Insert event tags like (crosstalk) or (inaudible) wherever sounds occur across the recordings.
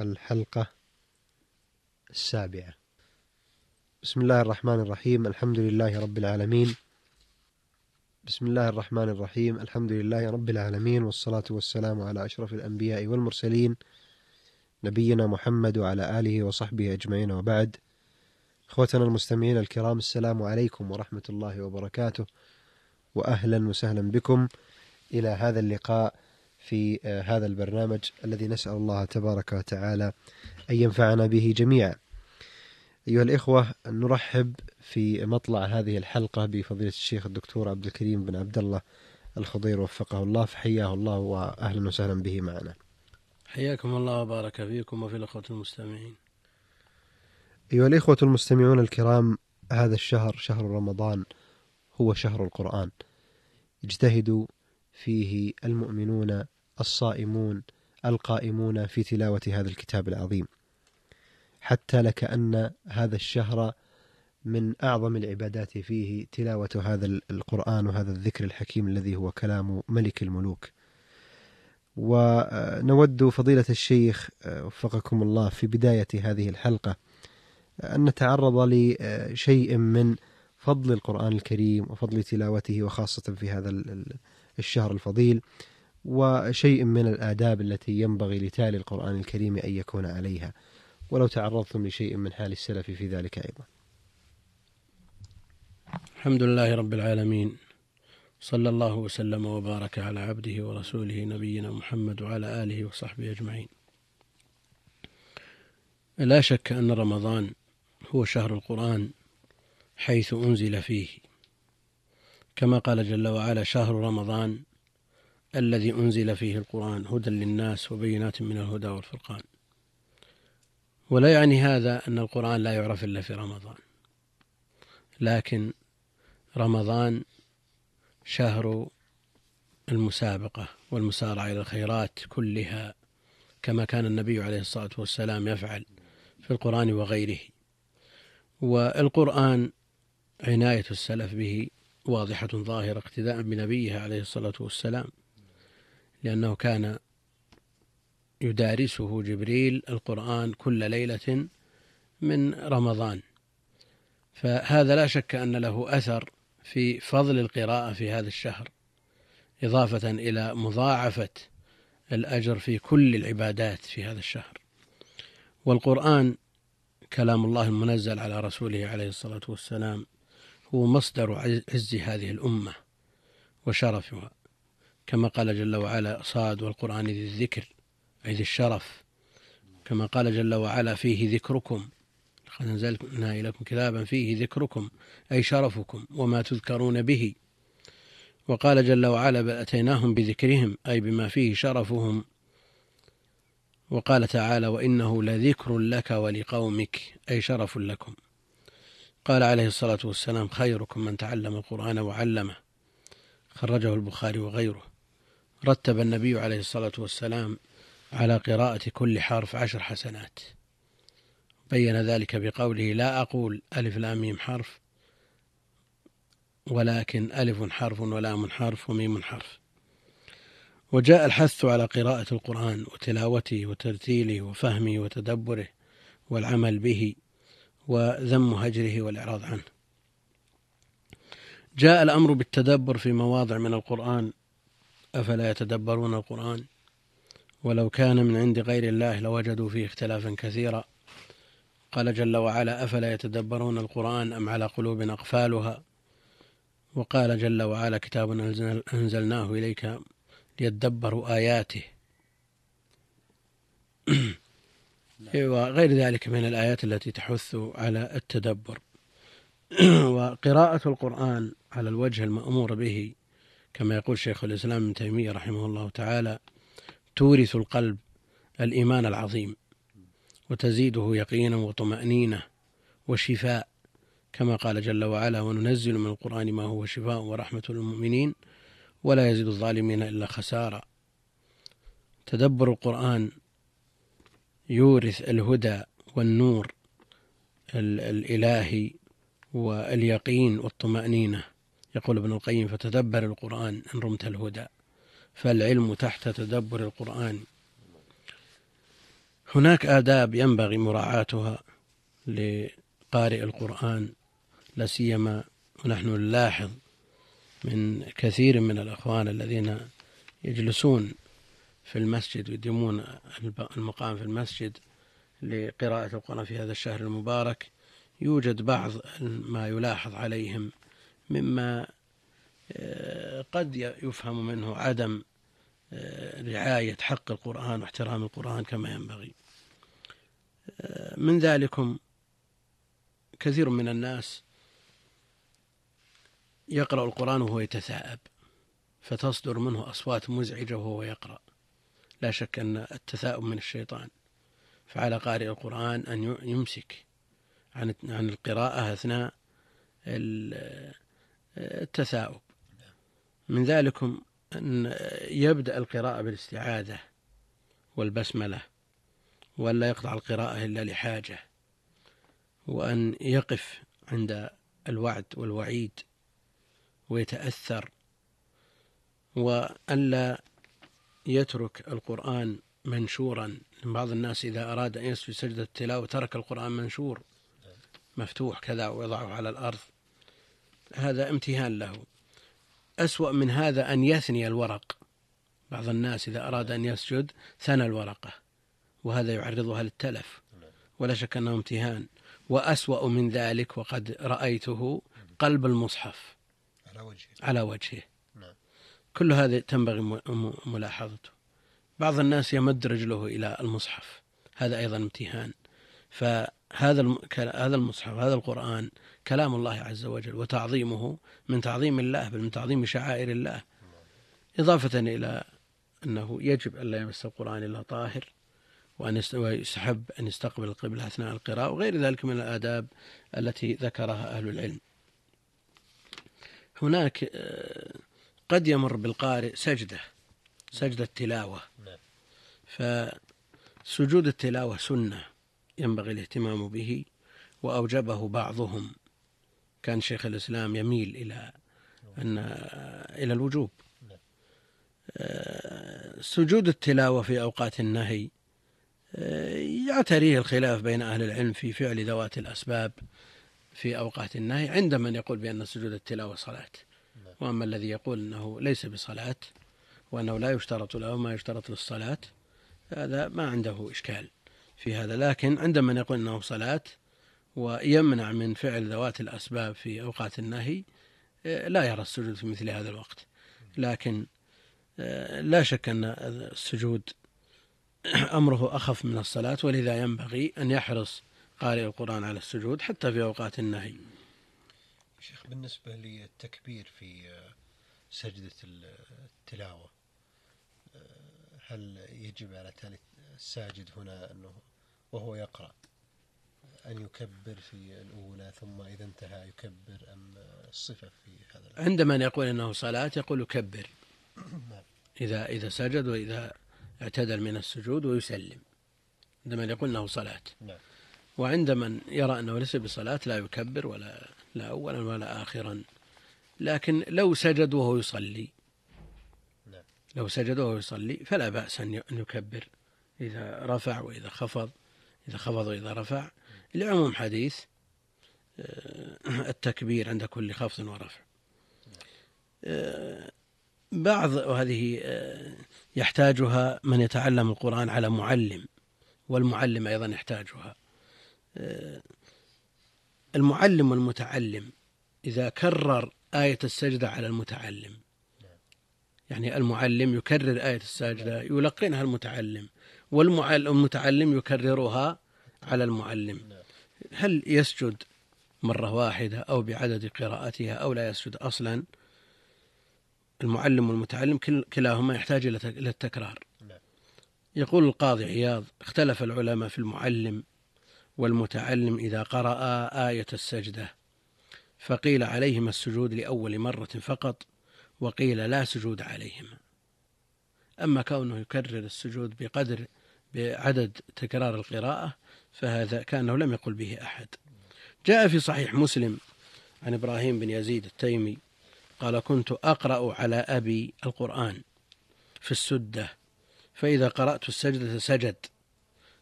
الحلقة السابعة. بسم الله الرحمن الرحيم. الحمد لله رب العالمين. بسم الله الرحمن الرحيم. الحمد لله رب العالمين والصلاة والسلام على أشرف الأنبياء والمرسلين نبينا محمد وعلى آله وصحبه أجمعين وبعد. إخوتنا المستمعين الكرام السلام عليكم ورحمة الله وبركاته. وأهلا وسهلا بكم. إلى هذا اللقاء. في هذا البرنامج الذي نسأل الله تبارك وتعالى أن ينفعنا به جميعا. أيها الإخوة نرحب في مطلع هذه الحلقة بفضيلة الشيخ الدكتور عبد الكريم بن عبد الله الخضير وفقه الله فحياه الله وأهلا وسهلا به معنا. حياكم الله وبارك فيكم وفي الأخوة المستمعين. أيها الإخوة المستمعون الكرام هذا الشهر شهر رمضان هو شهر القرآن. اجتهدوا فيه المؤمنون الصائمون القائمون في تلاوة هذا الكتاب العظيم. حتى لكأن هذا الشهر من أعظم العبادات فيه تلاوة هذا القرآن وهذا الذكر الحكيم الذي هو كلام ملك الملوك. ونود فضيلة الشيخ وفقكم الله في بداية هذه الحلقة أن نتعرض لشيء من فضل القرآن الكريم وفضل تلاوته وخاصة في هذا الشهر الفضيل. وشيء من الآداب التي ينبغي لتالي القرآن الكريم أن يكون عليها. ولو تعرضتم لشيء من حال السلف في ذلك أيضا. الحمد لله رب العالمين. صلى الله وسلم وبارك على عبده ورسوله نبينا محمد وعلى آله وصحبه أجمعين. لا شك أن رمضان هو شهر القرآن حيث أنزل فيه. كما قال جل وعلا شهر رمضان الذي أنزل فيه القرآن هدى للناس وبينات من الهدى والفرقان. ولا يعني هذا أن القرآن لا يعرف إلا في رمضان. لكن رمضان شهر المسابقة والمسارعة إلى الخيرات كلها كما كان النبي عليه الصلاة والسلام يفعل في القرآن وغيره. والقرآن عناية السلف به واضحة ظاهرة اقتداء بنبيه عليه الصلاة والسلام. لأنه كان يدارسه جبريل القرآن كل ليلة من رمضان. فهذا لا شك أن له أثر في فضل القراءة في هذا الشهر إضافة إلى مضاعفة الأجر في كل العبادات في هذا الشهر. والقرآن كلام الله المنزل على رسوله عليه الصلاة والسلام هو مصدر عز هذه الأمة وشرفها. كما قال جل وعلا صاد والقرآن ذي الذكر أي ذي الشرف. كما قال جل وعلا فيه ذكركم. لقد أنزلنا إليكم كتابا فيه ذكركم أي شرفكم وما تذكرون به. وقال جل وعلا بل أتيناهم بذكرهم أي بما فيه شرفهم. وقال تعالى وإنه لذكر لك ولقومك أي شرف لكم. قال عليه الصلاة والسلام خيركم من تعلم القرآن وعلمه. خرجه البخاري وغيره. رتب النبي عليه الصلاة والسلام على قراءة كل حرف عشر حسنات. بين ذلك بقوله لا أقول ألف لام ميم حرف ولكن ألف حرف ولام حرف وميم حرف. وجاء الحث على قراءة القرآن وتلاوته وترتيله وفهمه وتدبره والعمل به وذم هجره والإعراض عنه. جاء الأمر بالتدبر في مواضع من القرآن أفلا يتدبرون القرآن؟ ولو كان من عند غير الله لوجدوا فيه اختلافا كثيرا. قال جل وعلا أفلا يتدبرون القرآن أم على قلوب أقفالها وقال جل وعلا كتاب أنزلناه إليك ليدبروا آياته. (clears throat) وغير ذلك من الآيات التي تحث على التدبر. (clears throat) وقراءة القرآن على الوجه المأمور به كما يقول شيخ الإسلام ابن تيمية رحمه الله تعالى تورث القلب الإيمان العظيم وتزيده يقينا وطمأنينة وشفاء كما قال جل وعلا وننزل من القرآن ما هو شفاء ورحمة للمؤمنين ولا يزيد الظالمين إلا خسارة. تدبر القرآن يورث الهدى والنور الإلهي واليقين والطمأنينة. يقول ابن القيم فتدبر القرآن إن رمت الهدى فالعلم تحت تدبر القرآن. هناك آداب ينبغي مراعاتها لقارئ القرآن لا سيما ونحن نلاحظ من كثير من الأخوان الذين يجلسون في المسجد ويديمون المقام في المسجد لقراءة القرآن في هذا الشهر المبارك. يوجد بعض ما يلاحظ عليهم. مما آه، قد يفهم منه عدم آه، رعاية حق القرآن واحترام القرآن كما ينبغي. آه، من ذلكم كثير من الناس يقرأ القرآن وهو يتثاءب فتصدر منه أصوات مزعجة وهو يقرأ. لا شك أن التثاؤب من الشيطان. فعلى قارئ القرآن أن يمسك عن عن القراءة أثناء التثاؤب. من ذلكم أن يبدأ القراءة بالاستعاذة والبسملة ولا يقطع القراءة إلا لحاجة وأن يقف عند الوعد والوعيد ويتأثر وألا يترك القرآن منشورا. بعض الناس إذا أراد أن يسجد سجدة التلاوة ترك القرآن منشور مفتوح كذا ويضعه على الأرض. هذا امتهان له. أسوأ من هذا أن يثني الورق. بعض الناس إذا أراد أن يسجد ثنى الورقة وهذا يعرضها للتلف. ولا شك أنه امتهان. وأسوأ من ذلك وقد رأيته قلب المصحف. على وجهه. على وجهه. كل هذا تنبغي ملاحظته. بعض الناس يمد رجله إلى المصحف. هذا أيضا امتهان. فهذا هذا المصحف هذا القرآن كلام الله عز وجل وتعظيمه من تعظيم الله بل من تعظيم شعائر الله. إضافة إلى أنه يجب أن لا يمس القرآن إلا طاهر وأن يستحب أن يستقبل القبلة أثناء القراءة وغير ذلك من الآداب التي ذكرها أهل العلم. هناك آه، قد يمر بالقارئ سجدة سجدة تلاوة نعم. فسجود التلاوة سنة. ينبغي الاهتمام به وأوجبه بعضهم كان شيخ الإسلام يميل إلى أن إلى الوجوب نعم. سجود التلاوة في أوقات النهي يعتريه الخلاف بين أهل العلم في فعل ذوات الأسباب في أوقات النهي عند من يقول بأن سجود التلاوة صلاة. وأما الذي يقول أنه ليس بصلاة وأنه لا يشترط له ما يشترط للصلاة هذا ما عنده إشكال في هذا لكن عند من يقول أنه صلاة ويمنع من فعل ذوات الأسباب في أوقات النهي لا يرى السجود في مثل هذا الوقت. لكن لا شك أن السجود (clears throat) أمره أخف من الصلاة ولذا ينبغي أن يحرص قارئ القرآن على السجود حتى في أوقات النهي. شيخ بالنسبة للتكبير في سجدة التلاوة هل يجب على تالي الساجد هنا أنه وهو يقرأ أن يكبر في الأولى ثم إذا انتهى يكبر أم الصفة في هذا عند من يقول أنه صلاة يقول كبر نعم. إذا إذا سجد وإذا اعتدل من السجود ويسلم عند من يقول أنه صلاة نعم. وعند من يرى أنه ليس بصلاة لا يكبر ولا لا أولا ولا آخرا لكن لو سجد وهو يصلي نعم. لو سجد وهو يصلي فلا بأس أن يكبر إذا رفع وإذا خفض إذا خفض وإذا رفع. لعموم حديث آه، التكبير عند كل خفض ورفع. آه، بعض وهذه آه، يحتاجها من يتعلم القرآن على معلم والمعلم أيضا يحتاجها. المعلم والمتعلم إذا كرر آية السجدة على المتعلم يعني المعلم يكرر آية السجدة يلقنها المتعلم. والمتعلم يكررها على المعلم. هل يسجد مرة واحدة أو بعدد قراءتها أو لا يسجد أصلا؟ المعلم والمتعلم كلاهما يحتاج إلى التكرار. يقول القاضي عياض اختلف العلماء في المعلم والمتعلم إذا قرأ آية السجدة فقيل عليهما السجود لأول مرة فقط وقيل لا سجود عليهما. أما كونه يكرر السجود بقدر بعدد تكرار القراءة فهذا كأنه لم يقل به أحد. جاء في صحيح مسلم عن إبراهيم بن يزيد التيمي قال كنت أقرأ على أبي القرآن في السدة فإذا قرأت السجدة سجد.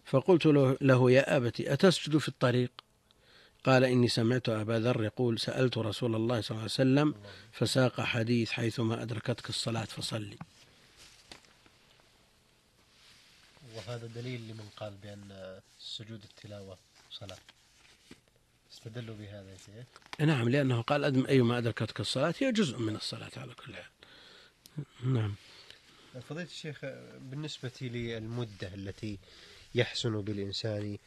فقلت له, يا أبت أتسجد في الطريق؟ قال إني سمعت أبا ذر يقول سألت رسول الله صلى الله عليه وسلم فساق حديث حيثما أدركتك الصلاة فصلي. وهذا دليل لمن قال بأن سجود التلاوة صلاة. استدلوا بهذا يا شيخ. نعم لأنه قال أدم أيما أدركتك الصلاة هي جزء من الصلاة على كل حال. نعم. فضيلة الشيخ بالنسبة للمدة التي يحسن بالإنسان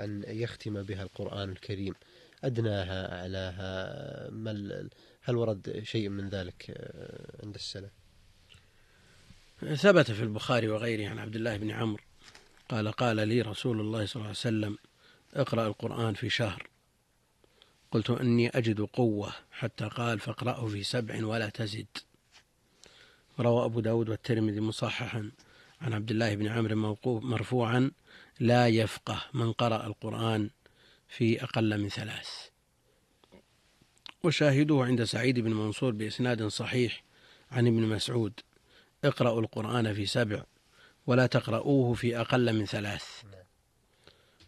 أن يختم بها القرآن الكريم أدناها أعلاها هل ورد شيء من ذلك عند السلف؟ ثبت في البخاري وغيره عن عبد الله بن عمرو قال قال لي رسول الله صلى الله عليه وسلم اقرأ القرآن في شهر. قلت إني أجد قوة. حتى قال فاقرأه في سبع ولا تزد. روى أبو داود والترمذي مصححا عن عبد الله بن عمرو مرفوعا لا يفقه من قرأ القرآن في أقل من ثلاث. وشاهده عند سعيد بن منصور بإسناد صحيح عن ابن مسعود اقرأوا القرآن في سبع ولا تقرؤوه في أقل من ثلاث.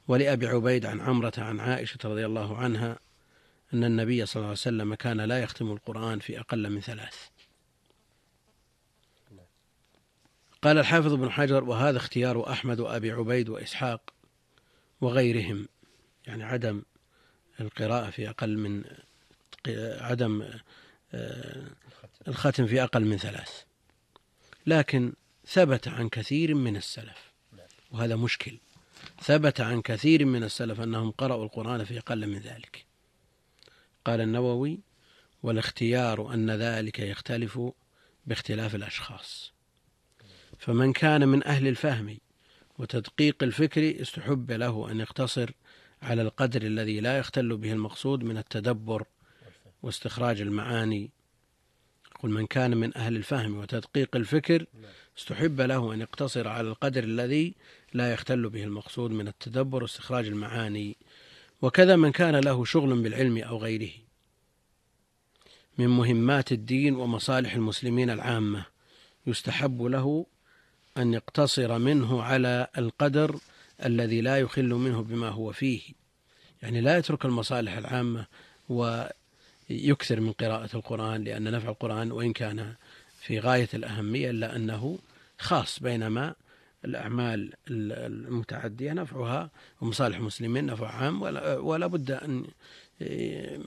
ولأبي عبيد عن عمرة عن عائشة رضي الله عنها أن النبي صلى الله عليه وسلم كان لا يختم القرآن في أقل من ثلاث. قال الحافظ بن حجر وهذا اختيار أحمد وأبي عبيد وإسحاق وغيرهم. يعني عدم القراءة في أقل من عدم آه، الختم في أقل من ثلاث. لكن ثبت عن كثير من السلف وهذا مشكل. ثبت عن كثير من السلف أنهم قرأوا القرآن في أقل من ذلك. قال النووي والاختيار أن ذلك يختلف باختلاف الأشخاص. فمن كان من أهل الفهم وتدقيق الفكر استحب له أن يقتصر على القدر الذي لا يختل به المقصود من التدبر واستخراج المعاني. قل من كان من أهل الفهم وتدقيق الفكر استحب له أن يقتصر على القدر الذي لا يختل به المقصود من التدبر واستخراج المعاني وكذا من كان له شغل بالعلم أو غيره. من مهمات الدين ومصالح المسلمين العامة يستحب له أن يقتصر منه على القدر الذي لا يخل منه بما هو فيه. يعني لا يترك المصالح العامة ويكثر من قراءة القرآن لأن نفع القرآن وإن كان في غاية الأهمية إلا أنه خاص بينما الأعمال المتعدية نفعها ومصالح المسلمين نفع عام ولا, ولا بد أن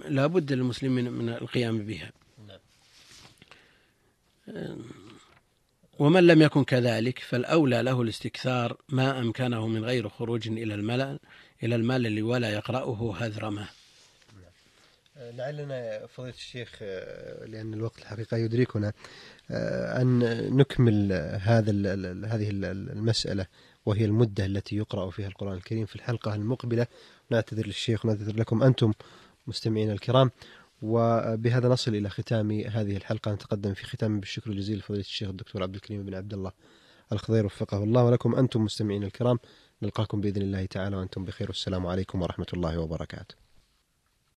لا بد للمسلمين من القيام بها نعم. ومن لم يكن كذلك فالأولى له الاستكثار ما أمكنه من غير خروج إلى الملل إلى الملل ولا يقرأه هذرمه لعلنا فضيلة الشيخ لأن الوقت الحقيقة يدركنا أن نكمل هذا هذه المسألة وهي المدة التي يقرأ فيها القرآن الكريم في الحلقة المقبلة. نعتذر للشيخ ونعتذر لكم أنتم مستمعين الكرام. وبهذا نصل إلى ختام هذه الحلقة. نتقدم في ختام بالشكر الجزيل لفضيلة الشيخ الدكتور عبد الكريم بن عبد الله الخضير وفقه الله ولكم أنتم مستمعين الكرام. نلقاكم بإذن الله تعالى وأنتم بخير والسلام عليكم ورحمة الله وبركاته.